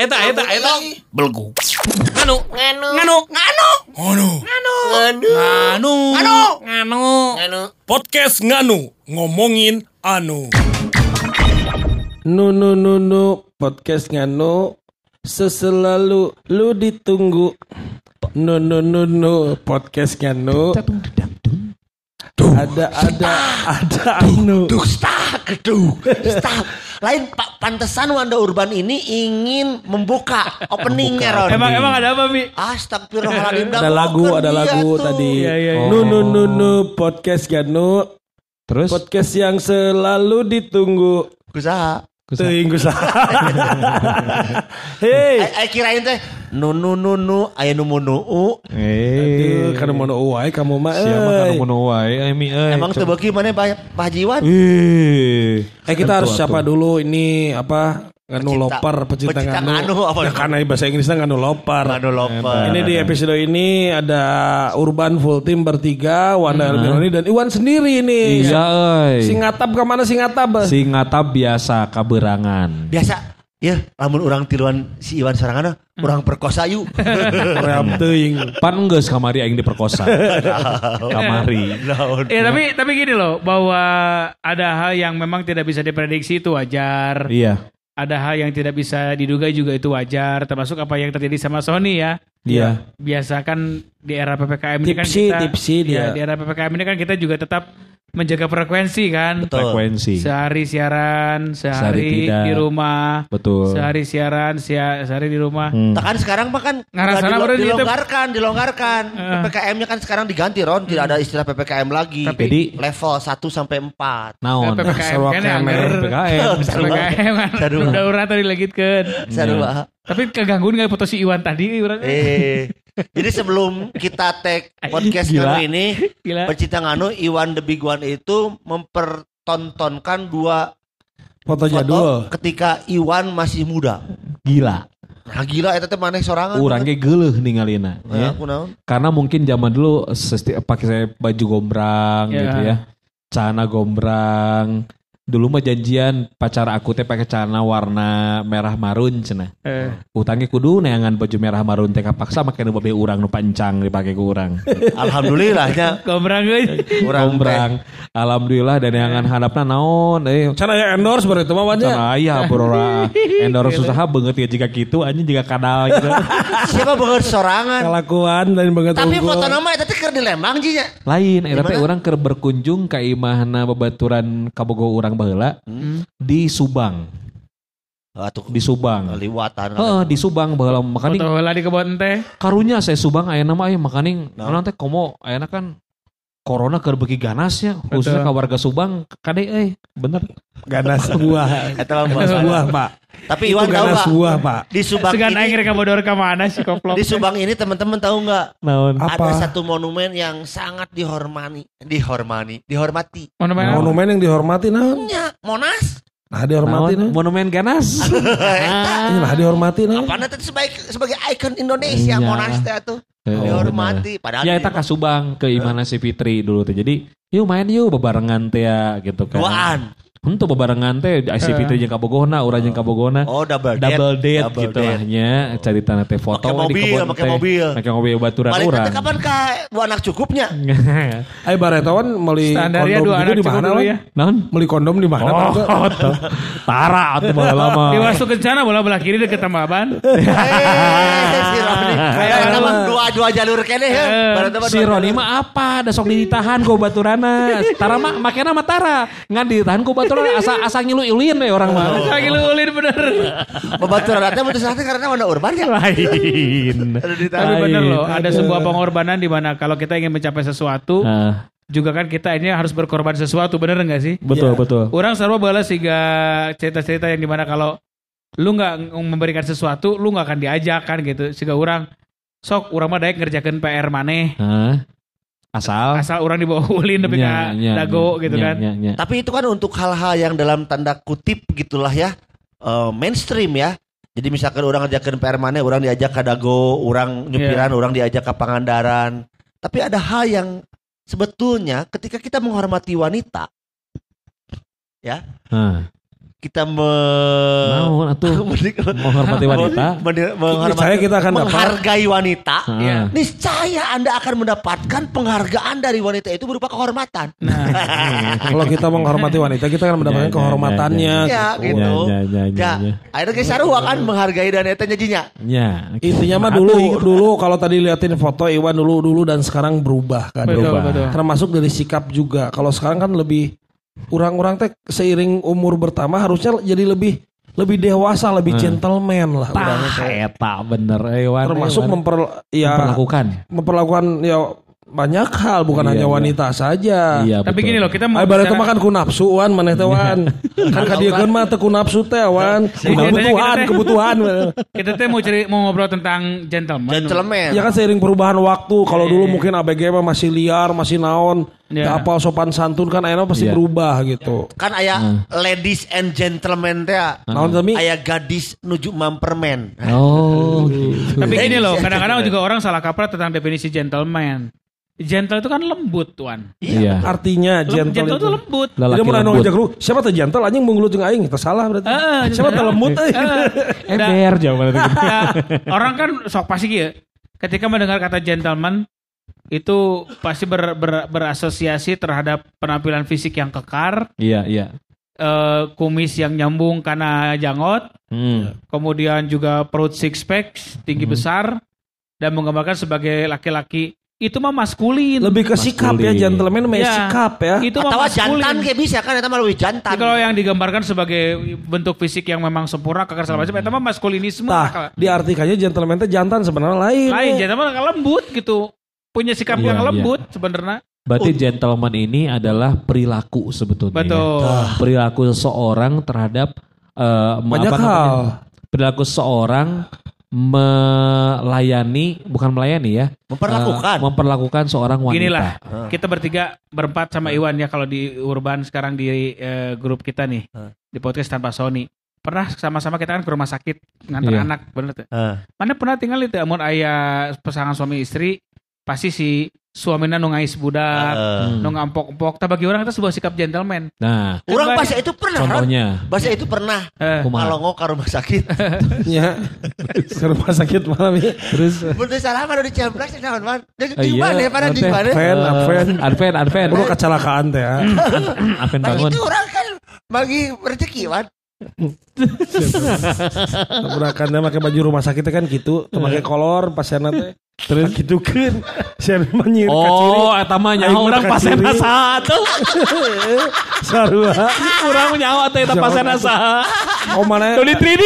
eta eta eta eta eta eta eta belgu nganu nganu nganu nganu nganu nganu nganu nganu nganu podcast nganu ngomongin anu Nu nu nu nu podcast nganu seselalu lu ditunggu. Nu nu nu nu podcast nganu. Ada ada ada anu. Dusta keduh Stop Lain Pak Pantesan Wanda Urban ini ingin membuka openingnya Ron Emang emang ada apa Mi? Astagfirullahaladzim Ada lagu ada lagu tadi. Iya, iya, iya. Nu nu nu nu podcast nganu. Terus Podcast yang selalu ditunggu. Kusaha Teuing Hei, ay kirain teh nu nu nu nu aya nu munu u. Eh, kana munu wae kamu mah. Siapa kana munu wae mi. Emang teu beuki maneh Pak Haji Iwan? Eh, kita harus siapa dulu ini apa nganu Pecinta- loper pecinta, pecinta nganu. nganu, apa? Ya, karena bahasa Inggrisnya nganu loper. Nganu loper Ini di episode ini ada Urban full team bertiga, Wanda Elmironi dan Iwan sendiri ini. iya euy Si ngatap ke mana si ngatap? si ngatap biasa kaberangan Biasa Ya, lamun orang tiluan si Iwan Sorangan orang perkosa yuk. Ream teuing. pan geus kamari aing diperkosa kamari Ya tapi tapi gini loh bahwa ada hal yang memang tidak bisa diprediksi itu wajar. iya Ada hal yang tidak bisa diduga juga itu wajar. Termasuk apa yang terjadi sama Sony ya. iya Biasa kan di era ppkm ini kan Tipsi, kita tipsi ya, dia. di era ppkm ini kan kita juga tetap menjaga frekuensi kan. Betul. frekuensi Sehari siaran, Sehari sehari tidak. di rumah, betul sehari siaran, sia- sehari di rumah. Hmm. Nah kan sekarang mah kan Ngarasana nggak baru di- dilonggarkan, dilonggarkan. Eh. PPKM-nya kan sekarang diganti Ron, tidak ada istilah PPKM lagi. Tapi- Jadi level 1 sampai 4. naon PPKM kan. PKM PPKM kan. Sarua. Udah urang tadi legitkeun. Sarua. Tapi kegangguan nggak foto si Iwan tadi urang. Eh. Jadi sebelum kita tag podcast Gila. kali ini, Gila. pecinta nganu Iwan The Big One itu mempertontonkan dua Foto foto jadul. ketika Iwan masih muda. gila Nah gila eta teh maneh sorangan. urang ge geuleuh ningalina Ya, ya karena mungkin zaman dulu pakai saya baju gombrang Ya. gitu ya celana gombrang dulu mah janjian pacar aku teh pakai celana warna merah marun cenah Eh, utangnya kudu neangan baju merah marun teh kapaksa make nu babe urang nu pancang dipake ku urang Alhamdulillahnya Gombrang euy. urang gombrang alhamdulillah dan neangan hadapna naon eh Can aya endorse baru itu mah Wan, ya? Sana aya bro endorse usaha banget ya jika gitu anjing jika kadal gitu. Siapa banget sorangan? Kelakuan dan banget Tapi unggul. foto nama eta teh keur di Lembang jinya. lain eta teh urang keur berkunjung ka imahna babaturan kabogo urang baheula di Subang Atuh di Subang liwatan. Heeh, di Subang baheula makaning heula di kebon teh. karunya saya Subang aya nama aya makaning Nah. naon teh komo aya kan corona keur beuki ganasnya khususnya ka warga Subang kade euy bener ganas buah. Eta Ganas buah, Pak. Tapi Itu Iwan tahu ganas nggak? buah, Pak. Di Subang Segan aing ini, rek bodor ka mana sih koplok. di Subang ini teman-teman tahu nggak? naon Apa? Ada satu monumen yang sangat dihormati, dihormati, dihormati. Monumen. Monumen yang dihormati naon? Ya, Monas. Nah dihormati naon? monumen ganas Eta. Ini lah dihormati naon? Apa nanti sebagai sebagai ikon Indonesia Iya. Monas teh tuh Oh, dihormati. Padahal ya di- eta ka Subang ke imana si Fitri dulu teh jadi yuk main yuk bebarengan teh ya gitu kan duaan. Untuk bebarengan teh si Fitri jeung kabogona urang jeung kabogona Oh, double date. double date Double gitu lah nya cerita teh foto di mobil, kebun pakai teh. mobil. pakai mobil baturan urang nanti kapan ka dua anak cukupnya? Ayo baretawan meuli Standarnya kondom dua gitu anak di mana? ya. naon Meuli kondom di mana? Oh. Tara atuh bae lama. Di Wastu Kencana bola belah kiri deket Tambaban. Eh, si Roni. Kayak nama dua dua jalur kene ya. Apa Si Roni mah apa? Da sok ditahan ku baturana. Tara mah makena mah Tara. Ngan ditahan ku baturana asa asa ngilu-iluin we orang mah. Lagi lu ulin bener. Pembaturan nanti putus nanti karena mana urban ya. Lain. Tapi bener loh, ada sebuah pengorbanan di mana kalau kita ingin mencapai sesuatu, juga kan kita ini harus berkorban sesuatu, bener nggak sih? betul betul. Orang selalu balas sehingga cerita-cerita yang di mana kalau lu nggak memberikan sesuatu, lu nggak akan diajak kan gitu. Sehingga orang sok urang mah daek ngerjakeun PR maneh. Hah? Asal. Asal orang dibawa ulin tapi ka nya, dago nya, gitu nya, kan. nya, nya. Tapi itu kan untuk hal-hal yang dalam tanda kutip gitulah ya. eh, mainstream ya. Jadi misalkan orang ngajakin PR mana, orang diajak ke dago, orang nyupiran, orang diajak ke Pangandaran. Tapi ada hal yang sebetulnya ketika kita menghormati wanita, Hah. Kita me Naon atuh menghormati wanita? Niscaya kita akan dapat. menghargai wanita. Hah. Iya. Niscaya Anda akan mendapatkan penghargaan dari wanita itu berupa kehormatan. Kalau kita menghormati wanita, kita akan mendapatkan Ya, ya, kehormatannya. Ya, gitu. gitu. Ya, ya, ya, Ya, ya. akhirnya kayak sarua kan menghargai dan eta nyajinya. Ya. Intinya mah dulu dulu kalau tadi liatin foto Iwan dulu dulu dan sekarang berubah kan. Berubah. Termasuk dari sikap juga. Kalau sekarang kan lebih orang-orang teh seiring umur bertambah harusnya jadi lebih lebih dewasa, lebih gentleman lah. Tah eta bener Ewan. Termasuk Ewan. memper ya memperlakukan. memperlakukan ya banyak hal bukan Iya, hanya iya. wanita saja. Iya, Tapi betul. gini loh, kita mau bicara- mah kan ku nafsu wan maneh teh wan. kan kadiekeun mah teu ku nafsu teh wan. Jadi kebutuhan, kebutuhan. kita teh mau ceri mau ngobrol tentang gentleman. Gentleman. Ya kan seiring perubahan waktu. Kalau dulu mungkin ABG mah masih liar, masih naon. Iya. Gak apal sopan santun kan akhirnya pasti Iya. berubah gitu. Kan aya ladies and gentlemen teh. Naon tapi Aya gadis nuju mampermen. Oh, gitu. Tapi gini loh, kadang-kadang juga orang salah kaprah tentang definisi gentleman. Gentle itu kan lembut, tuan. Iya. artinya Lem- gentle, gentle itu. itu lembut. Lelaki Jadi mau lembut. ngajak lu, siapa tuh gentle anjing menggelut jeung aing, tersalah berarti. Heeh, siapa tuh lembut euy. Ember jawaban itu. Nah, orang kan sok pasti ya. Ketika mendengar kata gentleman itu pasti ber- ber- berasosiasi terhadap penampilan fisik yang kekar, Iya, iya. eh, kumis yang nyambung karena jangot, Hmm. kemudian juga perut six pack tinggi besar dan menggambarkan sebagai laki-laki itu mah maskulin. Lebih ke sikap ya gentleman mah Ya, sikap ya. Itu Atau mah maskulin. jantan kayak bisa kan eta mah lebih jantan. Jadi kalau yang digambarkan sebagai bentuk fisik yang memang sempurna, kekar segala macam, itu mah maskulinisme. Tah, diartikannya gentleman teh jantan sebenarnya lain. lain gentleman kan lembut gitu punya sikap Iya, yang iya. lembut sebenarnya Berarti gentleman ini adalah perilaku sebetulnya. betul Perilaku seseorang terhadap eh, me- Banyak apa namanya? hal. Perilaku seseorang melayani, bukan melayani ya. Memperlakukan. eh, memperlakukan seorang wanita. Gini lah, kita bertiga berempat sama Iwan ya kalau di Urban sekarang di eh, grup kita nih di podcast tanpa Sony. Pernah sama-sama kita kan ke rumah sakit nganter Iya. anak, bener tuh. Heeh. Mana pernah tinggal itu amun ayah pasangan suami istri pasti si suaminya nu ngais budak, Heeh. nu ngampok-empok. Tapi bagi orang itu sebuah sikap gentleman. Nah, Orang bahasa itu pernah. Contohnya. Bahasa itu pernah. Eh, Kumaha? Malongo ke rumah sakit. Ya. ke rumah sakit malam ya. Terus Bener salah mana di Ciamplak sih naon man. Di di mana pada di mana? Adven, Adven. Adven, Adven. Baru kecelakaan teh ya. Bangun. itu orang kan bagi rezeki man. Tabrakan dia pakai baju rumah sakit teh kan gitu, teu pakai kolor pasienna teh. Terus gitu kan. Saya menyir Oh, eta mah nyawa orang kaciri. satu. sarua. Urang nyawa teh eta pasena saha. Oh mana? Tuli 3D.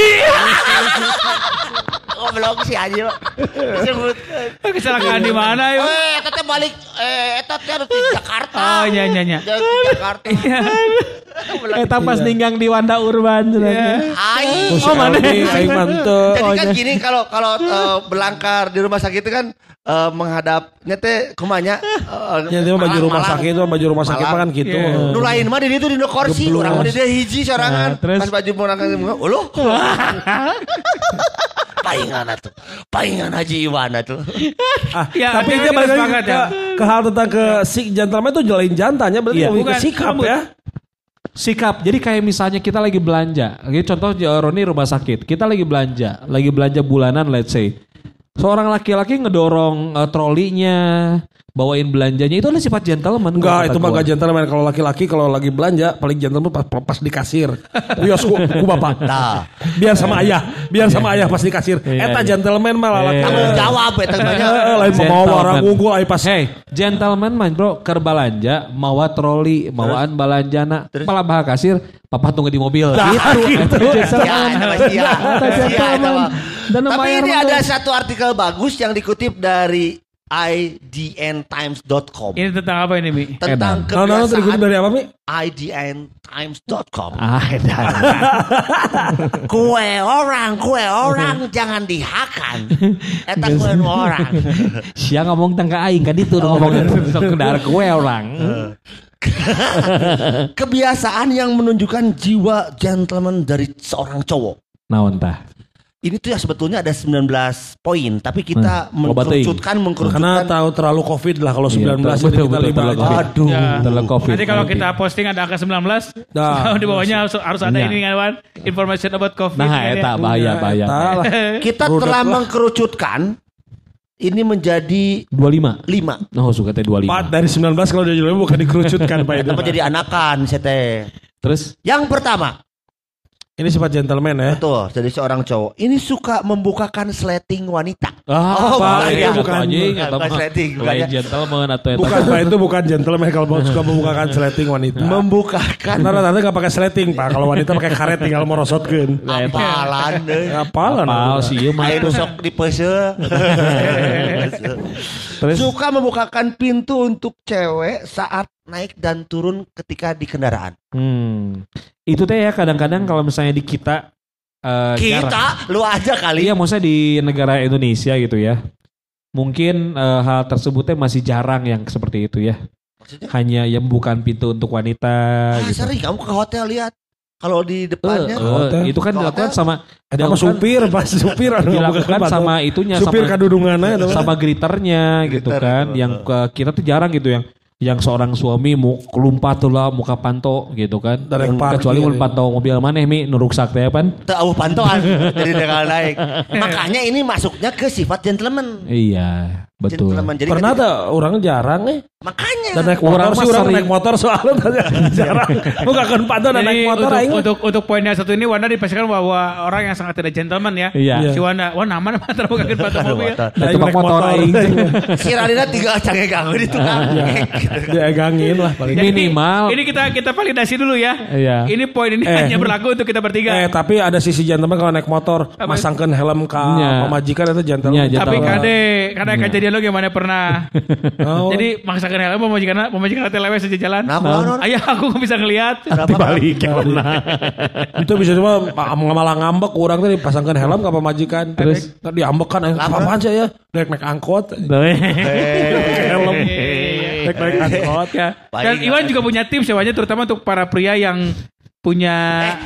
Goblok si anjing. Disebut. kecelakaan di mana ya? Eh, eta teh balik eh eta teh harus di Jakarta. Oh, iya, iya, iya. Di Jakarta. Eta pas ninggang di Wanda Urban cenah. Aing. Oh mana? Aing mantep. Jadi kan gini kalau kalau eh, berlangkar di rumah sakit itu kan eh, menghadapnya teh kumanya eh, Ya dia mah baju rumah malang. sakit mah baju rumah sakit mah kan gitu. Iya. Nu lain mah di ditu di kursi, urang mah di dia hiji sorangan. Nah, terus? Pas baju mau nangkang uluh. Paingan atuh. Paingan Haji Iwan atuh. Ah, Ya, tapi dia balik ke, ya. ke hal tentang ke si gentleman itu jelain jantannya berarti Iya. Bukan, sikap ya. Sikap. Jadi kayak misalnya kita lagi belanja. Jadi contoh Roni rumah sakit. Kita lagi belanja. Lagi belanja bulanan let's say. Seorang laki-laki ngedorong eh, trolinya. Bawain belanjanya. Itu adalah sifat gentleman. Enggak, itu mah gak gentleman. Kalau laki-laki kalau lagi belanja paling gentleman pas, pas di kasir. Bios ku, ku bapak. Nah, Biar sama ayah, biar sama ayah pas di kasir. Iya, Eta iya. gentleman mah lalaki. Iya. tanggung jawab eta banyak. Eh, lain mau orang unggul ay pas. Hey, gentleman man bro, ker balanja, mawa troli, mawaan balanjana, malah bahas kasir, papa tunggu di mobil. Nah, gitu. gitu. Itu Ya, gentleman. Dan Tapi ini ada satu artikel bagus yang dikutip dari idntimes.com Ini tentang apa ini, Mi? tentang Nah, nah, tadi gue kebiasaan dari apa Mi? idntimes.com Ah, edan. kue orang kue orang jangan dihakan eta kue orang Sia ngomong tentang aing kan itu ngomongin sekedar kue orang. kebiasaan yang menunjukkan jiwa gentleman dari seorang cowok Naon tah? Ini tuh ya sebetulnya ada 19 poin tapi kita Hmm. Teuing. mengkerucutkan Karena mengkerucutkan tahu terlalu covid lah kalau 19 Iya, ini betul, kita betul, aja. aduh Ya. Dalam covid. Nanti kalau kita posting ada angka 19, Nah. di bawahnya harus, harus ada Iya. ini kan, Wan. Information about COVID. Nah, kan, ya. eta bahaya bahaya. Tah lah. kita Rudet telah lah. mengkerucutkan ini menjadi 25. 5 Nah, suka teh 25. Empat dari 19 kalau dia bukan dikerucutkan Pak itu. Kenapa jadi anakan sete Terus yang pertama Ini sifat gentleman ya. betul jadi seorang cowok ini suka membukakan sleting wanita ah, Oh, bukan itu ya. bukan. anjing Bukan, atau bukan mah sleting, bukan ya. gentleman atau. Bukan Pak itu bukan gentleman kalau mau suka membukakan sleting wanita. membukakan Karena tante nggak pakai sleting Pak. Kalau wanita pakai karet tinggal merosotkeun. apalan deui. Apalan. Apal sih ieu mah. Ayo sok di Terus Suka membukakan pintu untuk cewek saat naik dan turun ketika di kendaraan. Hmm. Itu teh ya kadang-kadang kalau misalnya di kita jarang. Kita, lu aja kali. Iya, maksudnya di negara Indonesia gitu ya. Mungkin eh, hal tersebut teh masih jarang yang seperti itu ya. Maksudnya, Hanya yang bukan pintu untuk wanita ah, gitu. sering kamu ke hotel lihat. Kalau di depannya, eh, Hotel. itu kan dilakukan hotel. sama Ada apa supir pas supir dilakukan bukan sama itunya supir sama kadudungannya sama griternya gitu kan itu. yang ke- kita tuh jarang gitu yang yang seorang suami mau kelumpat tuh lah muka panto gitu kan Dari yang parkir. kecuali mau pantau mobil mana mi nu ruksak teh pan eueuh pantoan jadi dengan naik. Makanya ini masuknya ke sifat gentleman. iya betul Gentleman. Jadi Pernah ketika- tuh orang jarang nih. makanya Dan naik Orang motor sih orang naik motor soalnya jarang. Bukan pantau dan Jadi naik motor untuk, aing. untuk untuk poinnya satu ini Wanda dipastikan bahwa orang yang sangat tidak gentleman ya. Iya. Si Wanda, wah nama nama terbuka ke mobil. Nah, naik motor aing. si Radina tinggal canggih ganggu di tukang. Diegangin lah paling. Minimal. Ini kita kita validasi dulu ya. Iya. Ini poin ini Eh. hanya berlaku untuk kita bertiga. Eh tapi ada sisi gentleman kalau naik motor masangkan helm ke Iya. pemajikan itu gentleman. Iya, Tapi kade, kadang kejadian lo gimana pernah. Oh. Jadi maksakan helm pemajikan pemajikan teh lewe saja jalan. Nah, kunaon, Ayah aku nggak bisa ngelihat. dibalik ya pernah itu bisa cuma malah ngambek orang tadi pasangkan helm ke pemajikan. Terus? tadi diambek kan eh, apaan sih ya? Naik naik angkot. helm. Naik naik angkot. Ya. Dan. Iwan juga punya tips ya, terutama untuk para pria yang punya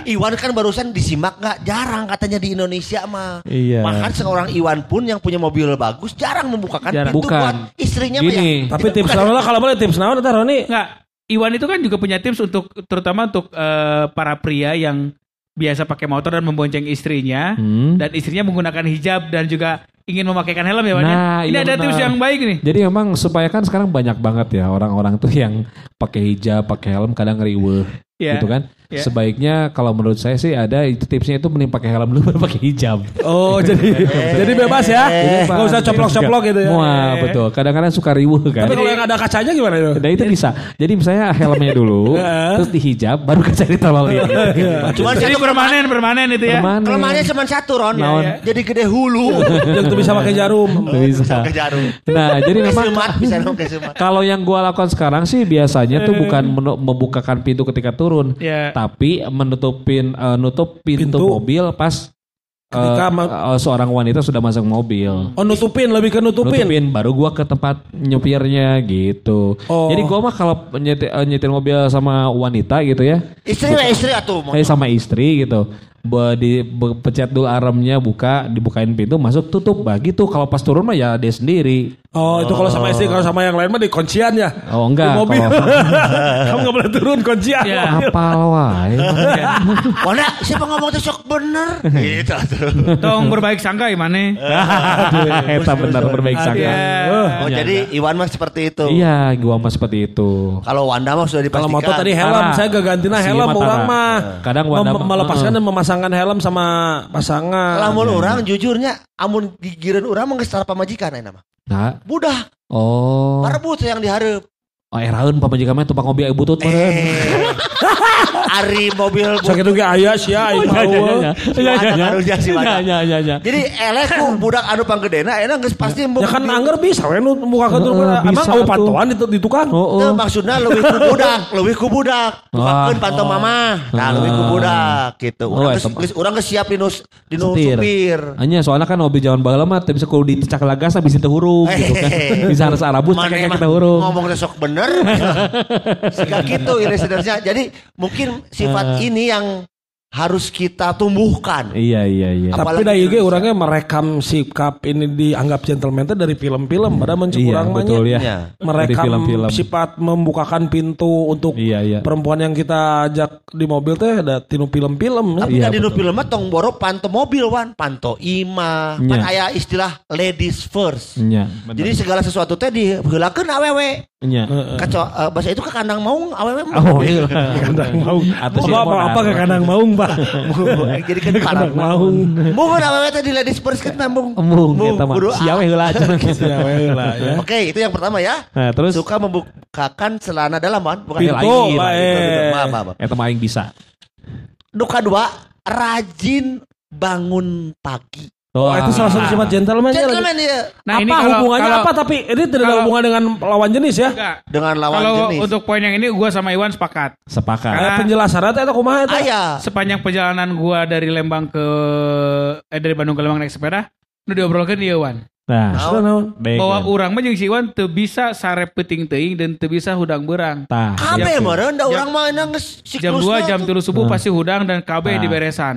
Eh, Iwan kan barusan disimak nggak jarang katanya di Indonesia mah. Iya. Bahkan seorang Iwan pun yang punya mobil bagus jarang membukakan Jarang. pintu Bukan. buat istrinya mah Gini. ya. Tapi tips naon lah kalau boleh tips naon eta Roni? Enggak, Iwan itu kan juga punya tips untuk terutama untuk eh, para pria yang biasa pakai motor dan membonceng istrinya Hmm. dan istrinya menggunakan hijab dan juga ingin memakaikan helm ya Wan. ya? Nah, Ini iya ada benar. tips yang baik nih. Jadi memang supaya kan sekarang banyak banget ya orang-orang tuh yang pakai hijab, pakai helm kadang riweuh Iya. gitu kan. Iya. Sebaiknya kalau menurut saya sih ada itu tipsnya itu mending pakai helm dulu baru pakai hijab. Oh jadi jadi bebas ya. Gak usah coplok-coplok gitu ya. Wah, betul. Kadang-kadang suka riweuh kan. Tapi kalau yang ada kacanya gimana itu? Nah itu bisa. Jadi misalnya helmnya dulu, terus dihijab, baru kaca ditololin. Cuman Jadi satu permanen permanen itu ya. Permanen. kelemahannya cuma satu Ron. Jadi gede hulu. Yang tuh bisa pakai jarum. Bisa. Ke jarum. Nah, jadi memang kalau yang gua lakukan sekarang sih biasanya tuh bukan membukakan pintu ketika turun, Ya. Tapi menutupin eh, nutup pintu, Pintu. mobil pas Ketika ma- eh, seorang wanita sudah masuk mobil. Oh nutupin lebih ke nutupin. Nutupin baru gua ke tempat nyupirnya gitu. Oh. Jadi gua mah kalau nyetir, nyetir mobil sama wanita gitu ya, Istri lah istri atuh. eh sama istri gitu. Be, di be- pencet dulu armnya buka dibukain pintu masuk tutup bah gitu kalau pas turun mah ya dia sendiri Oh itu kalau sama istri kalau sama yang lain mah di kuncian ya. oh enggak Di mobil. kalau Kamu gak boleh turun kuncian. Ya. apal wae Wanda, siapa ngomong tuh sok bener? Gitu atuh. Tong berbaik sangka gimana? eta benar berbaik sangka Ya. Oh, jadi Iwan mah seperti itu. iya gua mah seperti itu Kalau Wanda mah sudah Kalau dipastikan. motor tadi helm, Tara. saya gak gantina Si helm orang mah. Kadang Wanda melepaskan dan memasangkan helm sama pasangan. Lamun orang jujurnya amun mah geus tara pamajikan aya mah. nah Budak, oh parebut yang dihareup. Oh, eraun pamajikan mah tumpang air butut meureun. Eh, Ari mobil Sakit oge aya sia aing Ya, ya, mau. ya. Si Ya, ya, Wanda ya. karunya si Wanda. Ya, ya, ya, ya. Jadi elek ku budak anu panggedena enak geus pasti Ya kan anggar bisa we nu muka ke Heeh, Emang au tuh. pantauan di, di tukang. Oh, Nah, oh. maksudnya lebih ku budak, lebih ku budak. Tukakeun Wah. pantau mama. Nah, lebih ku budak gitu. Oh, Urang eta geus siap di nu di nu supir. Hanya soalnya kan mobil jaman baheula mah teu bisa kudu dicak lagas bisa teu huruf gitu kan. Bisa harus arabus cek kita huruf. Ngomong sok bener. Sehingga gitu ini sebenarnya. Jadi mungkin sifat ini yang harus kita tumbuhkan. Iya, iya, iya. Tapi Apalagi da ieu ge Indonesia. orangnya merekam sikap ini dianggap gentleman teh dari film-film padahal mencuk Iya, urang mah betul ya. Ya. Merekam Dari film-film. sifat membukakan pintu untuk Iya, iya. perempuan yang kita ajak di mobil teh ada tinu film-film. Tapi Iya, tadi nu betul. film mah tong boro panto mobil wan, panto ima, Iya. kan aya istilah ladies first. Iya, Jadi segala sesuatu teh diheulakeun awewe. Iya. Kaco eh, bahasa itu ke kandang maung awewe. Oh, iya. Kandang maung. Atau si Apa apa, apa ke kandang maung, Pak? Jadi kan Kandang maung. Mungkin awewe teh di ladies first kan mambung. Embung eta mah. kudu Sia we heula cenah. Lah ya. Oke, itu yang pertama ya. Nah, terus Suka membukakan celana bukan Pintu. Pintu, pintu. eh. Maaf, maaf, maaf. eta mah aing bisa. Duka dua, rajin bangun pagi. Oh, itu salah satu sifat gentleman. Gentleman ya Nah apa ini kalau, hubungannya kalau, apa tapi ini tidak ada kalau- hubungan dengan lawan jenis ya? Enggak. dengan lawan Kalau jenis. untuk poin yang ini gue sama Iwan sepakat. Sepakat. Kayak penjelasannya teh eta kumaha eta? Ayah. Sepanjang perjalanan gua dari Lembang ke eh dari Bandung ke Lembang naik sepeda, udah diobrolkan di Iwan. Nah, naon? baik. Bahwa urang mah jeung si Iwan teu bisa sare peuting teuing dan teu bisa hudang berang. Tah. Kabe Jam- meureun da jam- urang mah geus Jam siklusna 2 jam tuh. 3 subuh Nah. pasti hudang dan KB Nah. di beresan.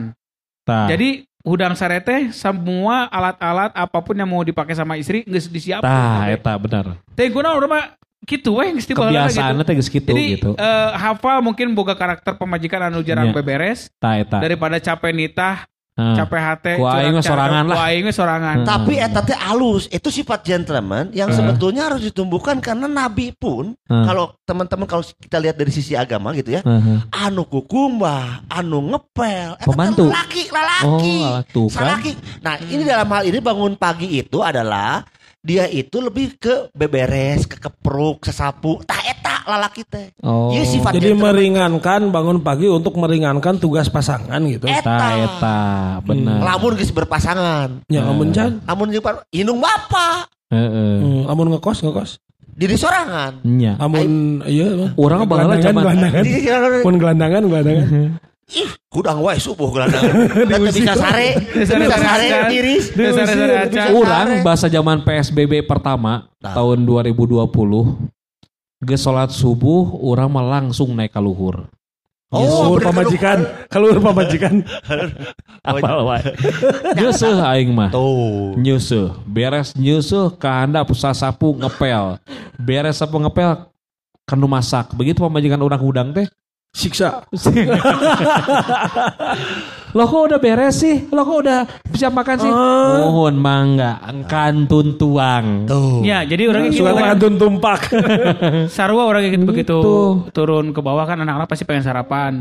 Tah. Jadi hudang sare teh semua alat-alat apa pun yang mau dipakai sama istri geus disiapkan. tah eta benar. Teh guna urang mah gitu we geus tibaheula Kebiasaannya teh geus kitu Jadi gitu. eh, hafal mungkin boga karakter pemajikan anu jarang Iya. beberes Tah eta. daripada capek nitah, Heeh. capek hate, Ku aing mah sorangan lah. Ku aing sorangan. Hmm. Tapi eta teh alus, itu sifat gentleman yang sebetulnya harus ditumbuhkan karena nabi pun Hmm. kalau teman-teman kalau kita lihat dari sisi agama gitu ya, Heeh. anu kukumbah, anu ngepel, eta teh Pembantu. laki, lalaki. Oh, tuh kan. Salaki. Nah, ini dalam hal ini bangun pagi itu adalah dia itu lebih ke beberes, ke kepruk, sesapu. Tah eta lalaki teh. Oh. Ieu sifat Jadi gentleman. meringankan bangun pagi untuk meringankan tugas pasangan gitu. Eta. Tah eta benar. Lamun geus berpasangan. Ya amun jan. Lamun jeung par- indung bapa, Heeh. Hmm, amun ngekos ngekos. diri sorangan. Nya. Amun iya. Urang baheula gelandangan zaman Pun gelandangan gelandangan. Ih, hudang wae subuh gelandangan. Dan teu bisa sare, bisa sare tiris. Urang bahasa zaman PSBB pertama Nah. tahun 2020 ge salat subuh urang mah langsung naik ka luhur. Oh, Keluar pamajikan, keluar pamajikan. Apal wae. Nyeuseul aing mah. Tuh. Nyeuseul, beres nyeuseul ka handap sasapu ngepel. Beres sapu ngepel kanu masak. Begitu pamajikan urang hudang teh. Siksa. Lo kok udah beres sih? Lo kok udah siap makan sih? Mohon mangga, kantun tuang. Tuh. Ya, jadi orangnya gitu. Suka kan. kantun tumpak. Sarwa orang gitu begitu Gitu. turun ke bawah kan anak-anak pasti pengen sarapan.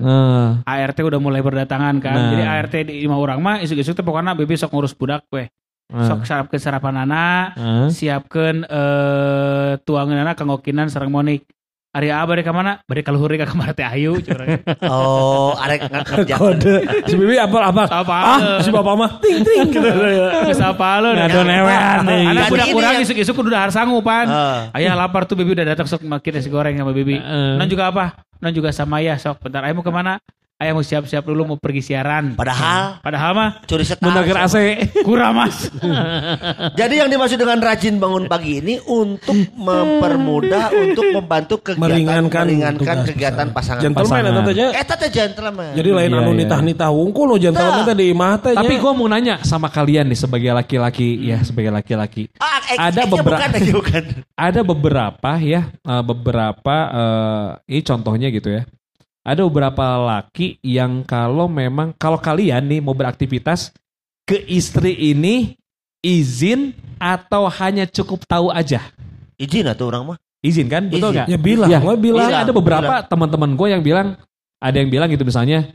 ART udah mulai berdatangan kan. Nah. Jadi ART di lima orang mah isuk-isuk teh pokoknya bebe sok ngurus budak weh. eh, Sok sarapkeun sarapan anak, siapkeun eh tuangan anak kanggokinan sareng monik. Ari abah bade ka mana? Bade ka luhur ka kamar teh Ayu. Oh, arek ngerjakeun. Kode. Si Bibi apa apa? Apa? Ah, si Bapak mah ting ting gitu. Geus apa lu? Ngado newean nih. Anak Jadi budak ini urang yang- isuk-isuk kudu dahar sanggupan. Ah. Ayah lapar tuh bibi udah datang sok makin nasi goreng sama bibi. Heeh. Non juga apa? Non juga sama ayah sok. Bentar ayah mau ke mana? Ayah mau siap-siap dulu mau pergi siaran. Padahal Padahal mah curi setar. Menager AC. kurang mas. Jadi yang dimaksud dengan rajin bangun pagi ini untuk mempermudah, untuk membantu kegiatan Meringankan meringankan kegiatan pasangan. Gentleman Pasangan. eta teh nya. Eta teh gentleman. Jadi lain Iya, anu iya. nitah-nitah wungkul lo gentleman teh di imah teh Tapi gue mau nanya sama kalian nih sebagai laki-laki ya sebagai laki-laki. Ah, eh, Ada eh, beberapa- bukan, eh, bukan. Ada beberapa ya eh, beberapa eh, ini contohnya gitu ya. Ada beberapa laki yang kalau memang kalau kalian nih mau beraktivitas ke istri ini izin atau hanya cukup tahu aja. Izin atuh orang mah. Izin kan? Betul Izin. nggak? Ya bilang, Ya, gua bilang. Iya, ada beberapa teman-teman gue yang bilang, ada yang bilang gitu misalnya,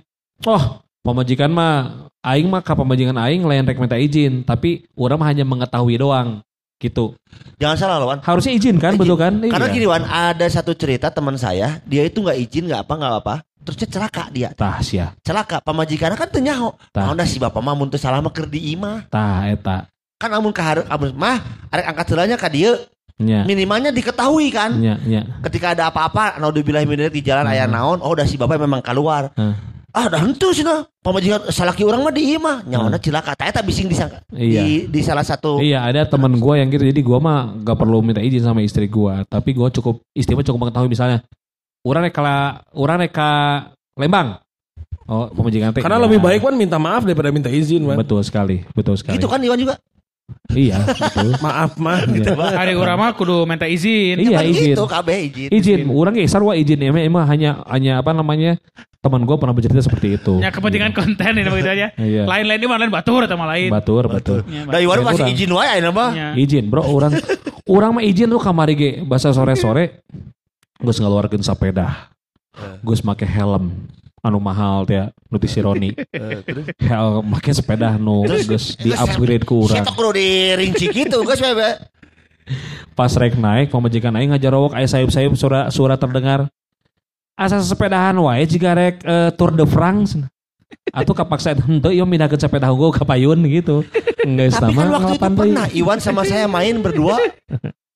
oh pemajikan mah, aing mah ke pemajikan aing lain rek minta izin, tapi orang mah hanya mengetahui doang. Gitu. Jangan salah loh Wan. Harusnya izin kan, Izin. betul kan? Karena Iya. gini Wan, ada satu cerita teman saya, dia itu nggak izin nggak apa nggak apa, terus dia celaka dia, Tah sia. celaka. Pamajikan kan teu nyaho. Tah. Nah, si bapak mah mun teu salah mah di imah. Tah eta. Kan amun ka amun mah arek angkat selanya ka dieu, Nya. minimalnya diketahui kan. Nya, nya. Ketika ada apa-apa, naudzubillah min di jalan aya naon, oh udah si bapak memang keluar. Hmm. Ah, dah henteu cenah. Pamajikan salaki urang mah di imah, nyawana cilaka. Tah eta bising disangka. Iya. Di di salah satu Iya ada teman gua yang gitu jadi gua mah gak perlu minta izin sama istri gua tapi gua cukup istri mah cukup mengetahui misalnya orang reka orang reka Lembang oh pemajikan teh Karena iya. lebih baik kan minta maaf daripada minta izin, Wan. betul sekali betul sekali Gitu kan Iwan juga. Iya betul Maaf mah. Iya. Hari urang mah kudu minta izin. iya izin Gitu kabeh izin. izin orang geser wah izin emang emang hanya hanya apa namanya teman gua pernah bercerita seperti itu Ya kepentingan konten ini begitu aja. Iya. Lain-lain ini mah lain batur atau mah lain. batur betul Ya, Da Iwan Ya, masih izin wae ayeuna mah. Ya. izin bro orang orang mah izin tuh kamari ge bahasa sore sore gus ngeluarkeun sepeda gus make helm anu mahal teh nu ti si Roni hel make sepeda nu gus di upgrade ku urang Saya kudu dirinci gitu guys bebe. pas rek naik pemajikan aing ngajarowok aya sayup-sayup suara suara terdengar asa sepedahan wae jika rek eh, Tour de France atau kapaksa henteu ieu mindahkeun sepeda unggul ka payun gitu geus Tapi kan waktu itu pernah Iwan sama saya main berdua.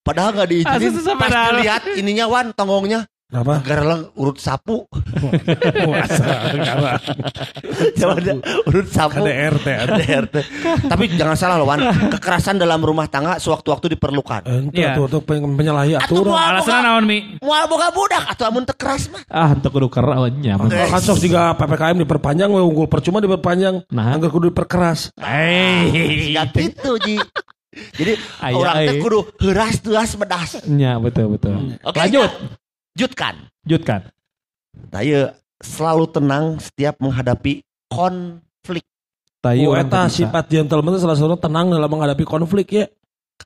Padahal gak diizinin. Pas dilihat ininya Wan tonggongnya. Apa? Gara lang urut sapu. Masa, karena Coba ada urut sapu. KDRT. KDRT. Tapi jangan salah loh Wan. Kekerasan dalam rumah tangga sewaktu-waktu diperlukan. Ente Iya. untuk penyalahi Atuh aturan. Alasan naon mi? moal boga budak atau amun tekeras mah. ah henteu kudu Eh. Kan sok juga PPKM diperpanjang, we unggul percuma diperpanjang. Nah. Angger kudu diperkeras. Ya gitu Ji. Jadi orang teh kudu heuras tuas bedas. nya betul betul Oke, lanjut Lanjutkan. lanjutkan Saya selalu tenang setiap menghadapi konflik. Tayu Oh, eta sifat gentleman itu salah satu tenang dalam menghadapi konflik ya.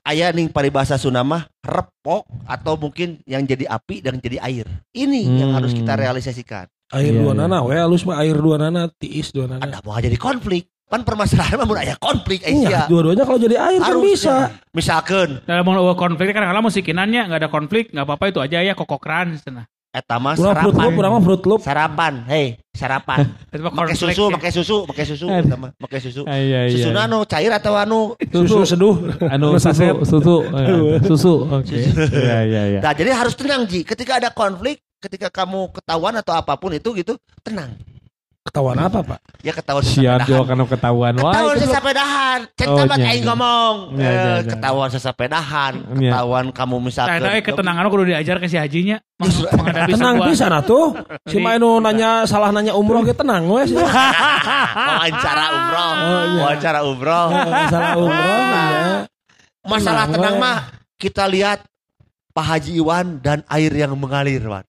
Aya ning paribahasa Sunda mah repok atau mungkin yang jadi api dan jadi air. Ini yang Hmm. harus kita realisasikan. Air Iya, dua iya. nana, we halus mah air dua nana, tiis dua nana. Ada mau jadi konflik. Kan permasalahan mah mun aya konflik Iya, Aisyah. dua-duanya kalau jadi air kan bisa. Misalkan Dalam mau konflik kadang-kadang musikinannya nggak ada konflik nggak apa-apa itu aja ya kokokran sana. eta mah Kurang fruit sarapan. loop, kurang mah fruit loop. Sarapan, hei, sarapan. Pakai susu, ya. pakai susu, pakai susu, eta mah, pakai susu. Ah, iya, iya. Susu anu cair atau anu Susu seduh. anu susu susu eh, susu oke ya ya ya Nah, jadi harus tenang Ji. Ketika ada konflik, ketika kamu ketahuan atau apa pun itu gitu, tenang. Ketahuan apa, Pak? Ya ketahuan jo karena ketahuan wah Ketahuan sesapedahan. Cek Oh, tamat iya, aing iya. ngomong. Eh, iya, iya. Ketahuan sesapedahan, Iya. ketahuan kamu Nah, misalkan. itu eh, ketenangan kudu diajar ke si hajinya menghadapi Tenang bisa tuh. Si Mainu nanya salah nanya umroh ge tenang we sih. Wawancara umroh. Oh. Wawancara umroh. salah umroh ya. Masalah Tenang, mah kita lihat Pak Haji Iwan dan air yang mengalir, Wan.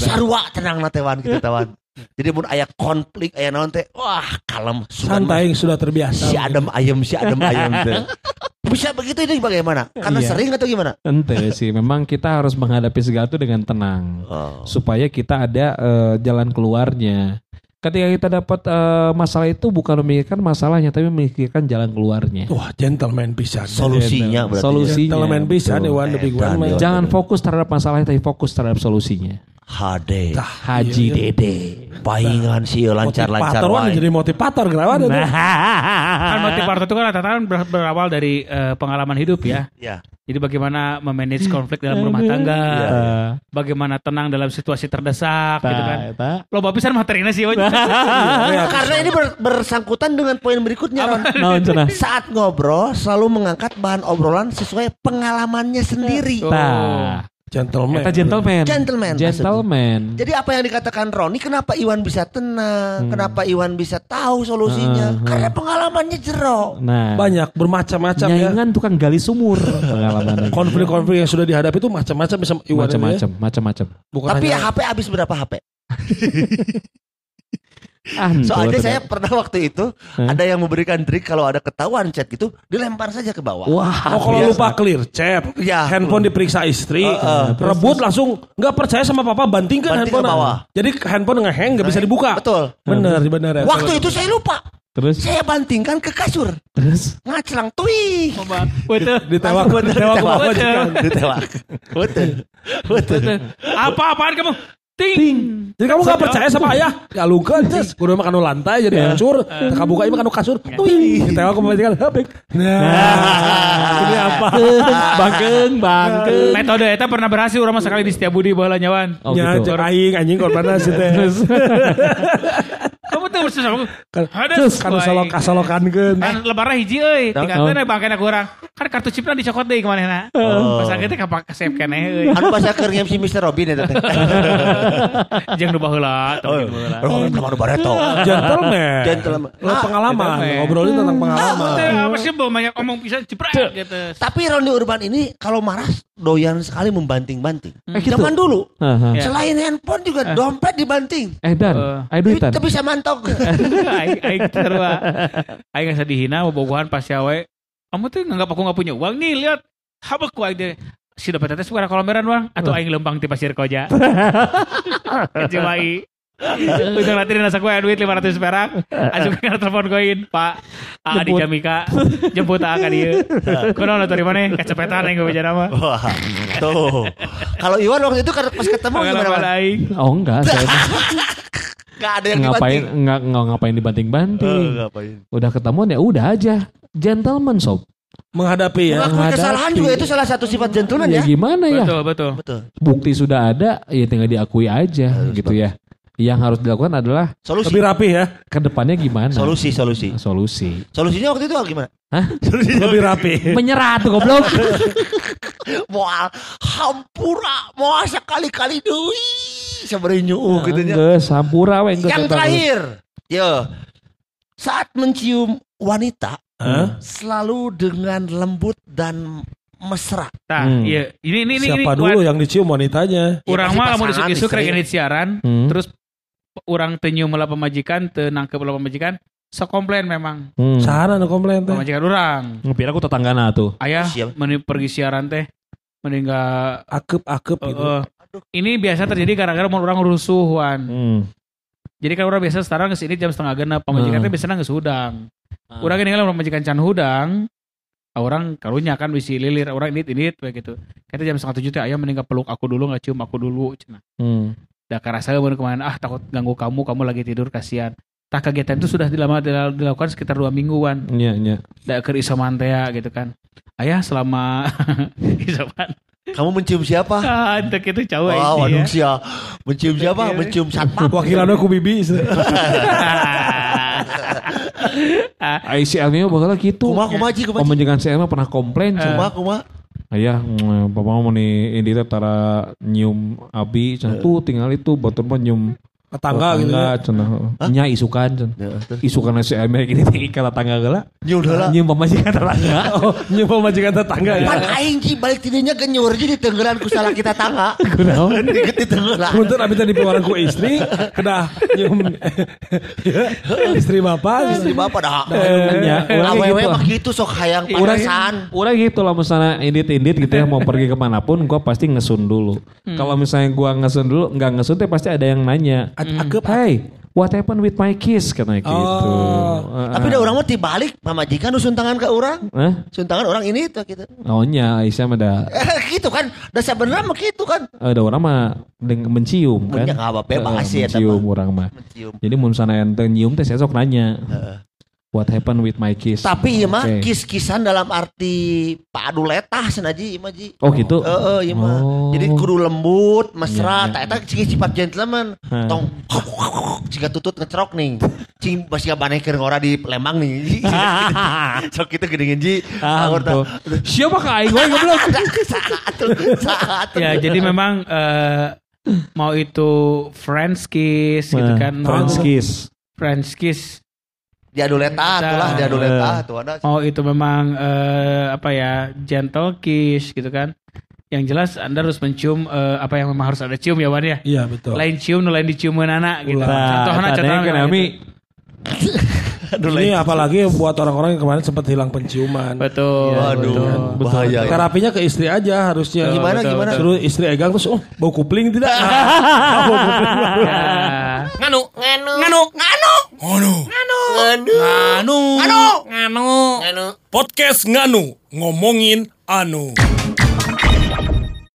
Sarua tenang na teh Wan gitu teh, Wan. Jadi mun aya konflik aya naon teh, wah kalem Santai sudah terbiasa. si adem ayem si adem ayem teh. Bisa begitu ini bagaimana? Karena Iya. sering atau gimana? Ente sih, memang kita harus menghadapi segala itu dengan tenang Oh. supaya kita ada eh, jalan keluarnya. Ketika kita dapat eh, masalah itu bukan memikirkan masalahnya, tapi memikirkan jalan keluarnya. Wah, gentleman pisan. Solusinya berarti. Solusinya. Gentleman pisan. Iwan lebih Iwan. Jangan fokus terhadap masalahnya, tapi fokus terhadap solusinya. HD. Haji iya. Dede. Paingan sih lancar-lancar Motivator, Wan, wae. jadi motivator kenapa itu? Nah. kan motivator itu kan rata-rata kan ber- berawal dari eh, pengalaman hidup ya. Ya. Jadi bagaimana memanage konflik dalam rumah tangga, Eh, bagaimana tenang dalam situasi terdesak gitu kan. eta. Lo bapisan materinya sih. Iya, Karena ini ber- bersangkutan dengan poin berikutnya. Cenah? Saat ngobrol selalu mengangkat bahan obrolan sesuai pengalamannya sendiri. Tah. Gentleman. Eta gentleman. Gentleman, Gentleman. Jadi apa yang dikatakan Roni, kenapa Iwan bisa tenang? Kenapa Iwan bisa tahu solusinya? Hmm, hmm. Karena pengalamannya jero. Nah, Banyak bermacam-macam ya. nyaingan tukang gali sumur pengalaman Konflik-konflik yang sudah dihadapi itu macam-macam bisa Iwan ya. macam-macam, macam-macam. Bukan Tapi hanya HP habis berapa HP? Ah, Soalnya betul, saya betul. pernah waktu itu ada yang memberikan trik kalau ada ketahuan chat gitu, dilempar saja ke bawah. Wah, Oh kalau biasa. lupa clear chat, Ya. handphone diperiksa istri, Heeh. rebut langsung nggak percaya sama papa banting ke Banting handphone. ke bawah. Jadi handphone nggak hang nggak bisa dibuka. Betul. Bener, bener ya. Waktu itu saya lupa. Terus Saya bantingkan ke kasur. terus Ngaclang tuih. Coba. Betul. Ditewak, ditewak. Ditewak. Betul. Betul. Apa-apaan kamu? Ting. Jadi kamu gak percaya sama ayah? Ya lu kan, Cis. Kudu makan lantai jadi hancur. Teka buka ini makan kasur. Tuing. Ditewak ke majikan. Hapik. Nah. Ini apa? bangkeng bangkeng. Metode eta pernah berhasil orang sekali di Setiabudi baheula nyawan. Oh Ya, gitu. aing anjing korbanna sih teh. Kamu tuh mesti sama Kan Ada kan sesuai. solok kasolokankeun. Kan lebaran hiji euy, tinggalkeun bangkena kurang. Kan kartu chipna dicokot deui ke mana Oh. Pas kita kapak save keneh euy. Anu bahasa kernya si Mr. Robin ya nu baheula, tong jeung baheula. Oh, nama anu bareto. Gentleman. Gentleman. Lo pengalaman. gentleman. Ngobrolin tentang pengalaman. teh apa sih bawa banyak omong bisa jepret gitu. Tapi Ronde Urban ini kalau marah doyan sekali membanting-banting. Eh, gitu? Zaman dulu. Ya. Selain handphone juga dompet dibanting. Eh dan, Eh. ayo duitan. Tapi bisa mantok. Aing terus. Aing nggak dihina bobogohan pas yawe. Kamu tuh nganggap aku nggak punya uang nih lihat. Habek ku deh. Si dompet teh suara kolomeran bang atau aing lempang ti pasir koja. Kecewai. Ujung nanti nasa gue duit 500 perak Asup ke telepon koin Pak A di Jemput. Jamika Jemput A ka dia Kuno lo dari mana Kecepetan yang gue bicara mah Wah, tuh. Kalau Iwan waktu itu kan pas ketemu gimana? Aing Oh enggak, saya Gak ada yang ngapain dibanting. enggak, enggak ngapain dibanting-banting. ngapain? Udah ketemuan ya udah aja. Gentleman sob. Menghadapi ya. Mengakui menghadapi. kesalahan juga itu salah satu sifat gentleman Ya ya. gimana ya? Betul betul Betul. Bukti sudah ada, ya tinggal diakui aja gitu ya. Yang harus dilakukan adalah Solusi. Lebih rapi ya. ke depannya gimana? Solusi, solusi. Solusi. Solusinya waktu itu gimana? Hah? Lebih rapi. Menyerah tuh goblok. Moal hampura, moal sekali-kali deui. Sebenarnya nyuuh gitu nya. Enggak, sampura we Yang terakhir, yo. Saat mencium wanita Hah? selalu dengan lembut dan mesra. Nah Hmm. iya Ini ini ini Siapa ini, dulu yang dicium wanitanya? Urang Ya, mah lamun isuk-isuk rek siaran Hmm. terus urang teu nyium heula pemajikan teu nangkep heula pemajikan sok komplain memang Hmm. Sana nu komplain teh. pemajikan urang Ngepir aku tetanggana tuh. ayah Siap. meni pergi siaran teh mending nggak Akep-akep eh, gitu. eh. Ini biasa terjadi gara-gara mau orang rusuhan Hmm. jadi kan orang biasa sekarang ke sini jam setengah genap pemajikan Hmm. teh biasanya geus hudang Ah. urang ini kalau pemajikan can hudang orang karunya kan bisi lilir orang ini ini begitu kita jam setengah tujuh teh ayah mending nggak peluk aku dulu nggak cium aku dulu cenah Hmm. Dah karasa baru kemarin ah takut ganggu kamu kamu lagi tidur kasihan. Tak kegiatan itu sudah dilama dilakukan sekitar dua mingguan. Iya, iya. Dah ke isoman ya, gitu kan. Ayah selama isoman. Kamu mencium siapa? Ah, untuk itu jauh Wah, ya. waduh sia. Mencium siapa? Mencium satpam. Wakilan aku bibi. ICL nya bakal gitu. Kumaha kumaha ji kumaha. saya mah pernah komplain. Eh. Kumaha kumaha. Ayah, mm, papa mau nih ini tara nyium abi, cenah tuh tinggal itu batur mah nyium Tetangga gitu ya. cenah. Nya isukan cenah. Ya. Isukan si Ame gini teh kala tangga geula. Nyium heula. Nyium pemajikan tetangga. Oh, nyoba majikan tetangga ya. Pan aing ji balik tidurnya genyur jadi tenggelan ku salah kita tangga. Kunaon? Dikit di tenggelan. Punten abis tadi pengeluaran ku istri, kena nyium ya, istri bapak. Istri bapak dah. Ya, urang Awewe gitu. mah gitu sok hayang panasan. Urang gitu lah misalnya indit-indit gitu ya mau pergi ke mana pun gua pasti ngesun dulu. Kalau misalnya gua ngesun dulu nggak ngesun teh pasti ada yang nanya. Akep. Hey, what happened with my kiss katanya gitu. Oh. Eh, Tapi eh. da urang mah tibalik pamajikan nu suntangan ke urang. Hah? Suntangan orang ini tuh gitu. Oh nya Aisyah mah ada Eh, gitu kan. Da sebenarnya mah gitu kan. ada orang mah mencium kan. Mun nya apa, bebas Eh, sih eta Mencium orang mah. Mencium. Jadi mun sana ente nyium teh saya sok nanya. What happened with my kiss? Tapi ieu mah Oke. kis-kisan dalam arti padu letah senaji ieu mah ji. Oh gitu. Heeh, ieu mah. Oh. Jadi kudu lembut, mesra, Iya, iya. tak eta cing sifat gentleman. Hah. Tong jika tutut ngecerok nih. Cing basi baneh keur ngora di Lembang nih. Sok itu geuningan ji. Ah. Siapa kak Aing gue goblok? Satu, satu. Ya, jadi memang eh, mau itu French kiss gitu kan. French kiss. French kiss. Diadu letah tuh lah, diadu letah tuh ada. Mau itu memang eh, apa ya gentle kiss gitu kan. Yang jelas Anda harus mencium eh, apa yang memang harus ada cium ya Wan ya. Iya betul. Lain cium, lain dicium anak gitu. Ulah. Contohnya Nah, contohnya kan Ami Ini apalagi buat orang-orang yang kemarin sempat hilang penciuman. Betul. Waduh, betul. bahaya. ya. Terapinya ke istri aja harusnya. Gimana, betul, gimana? Suruh istri egang terus, oh bau kupling tidak? Ah, bau kupling. Ya. Nganu, nganu, Nganu. Nganu. Nganu. Nganu. Podcast Nganu ngomongin anu.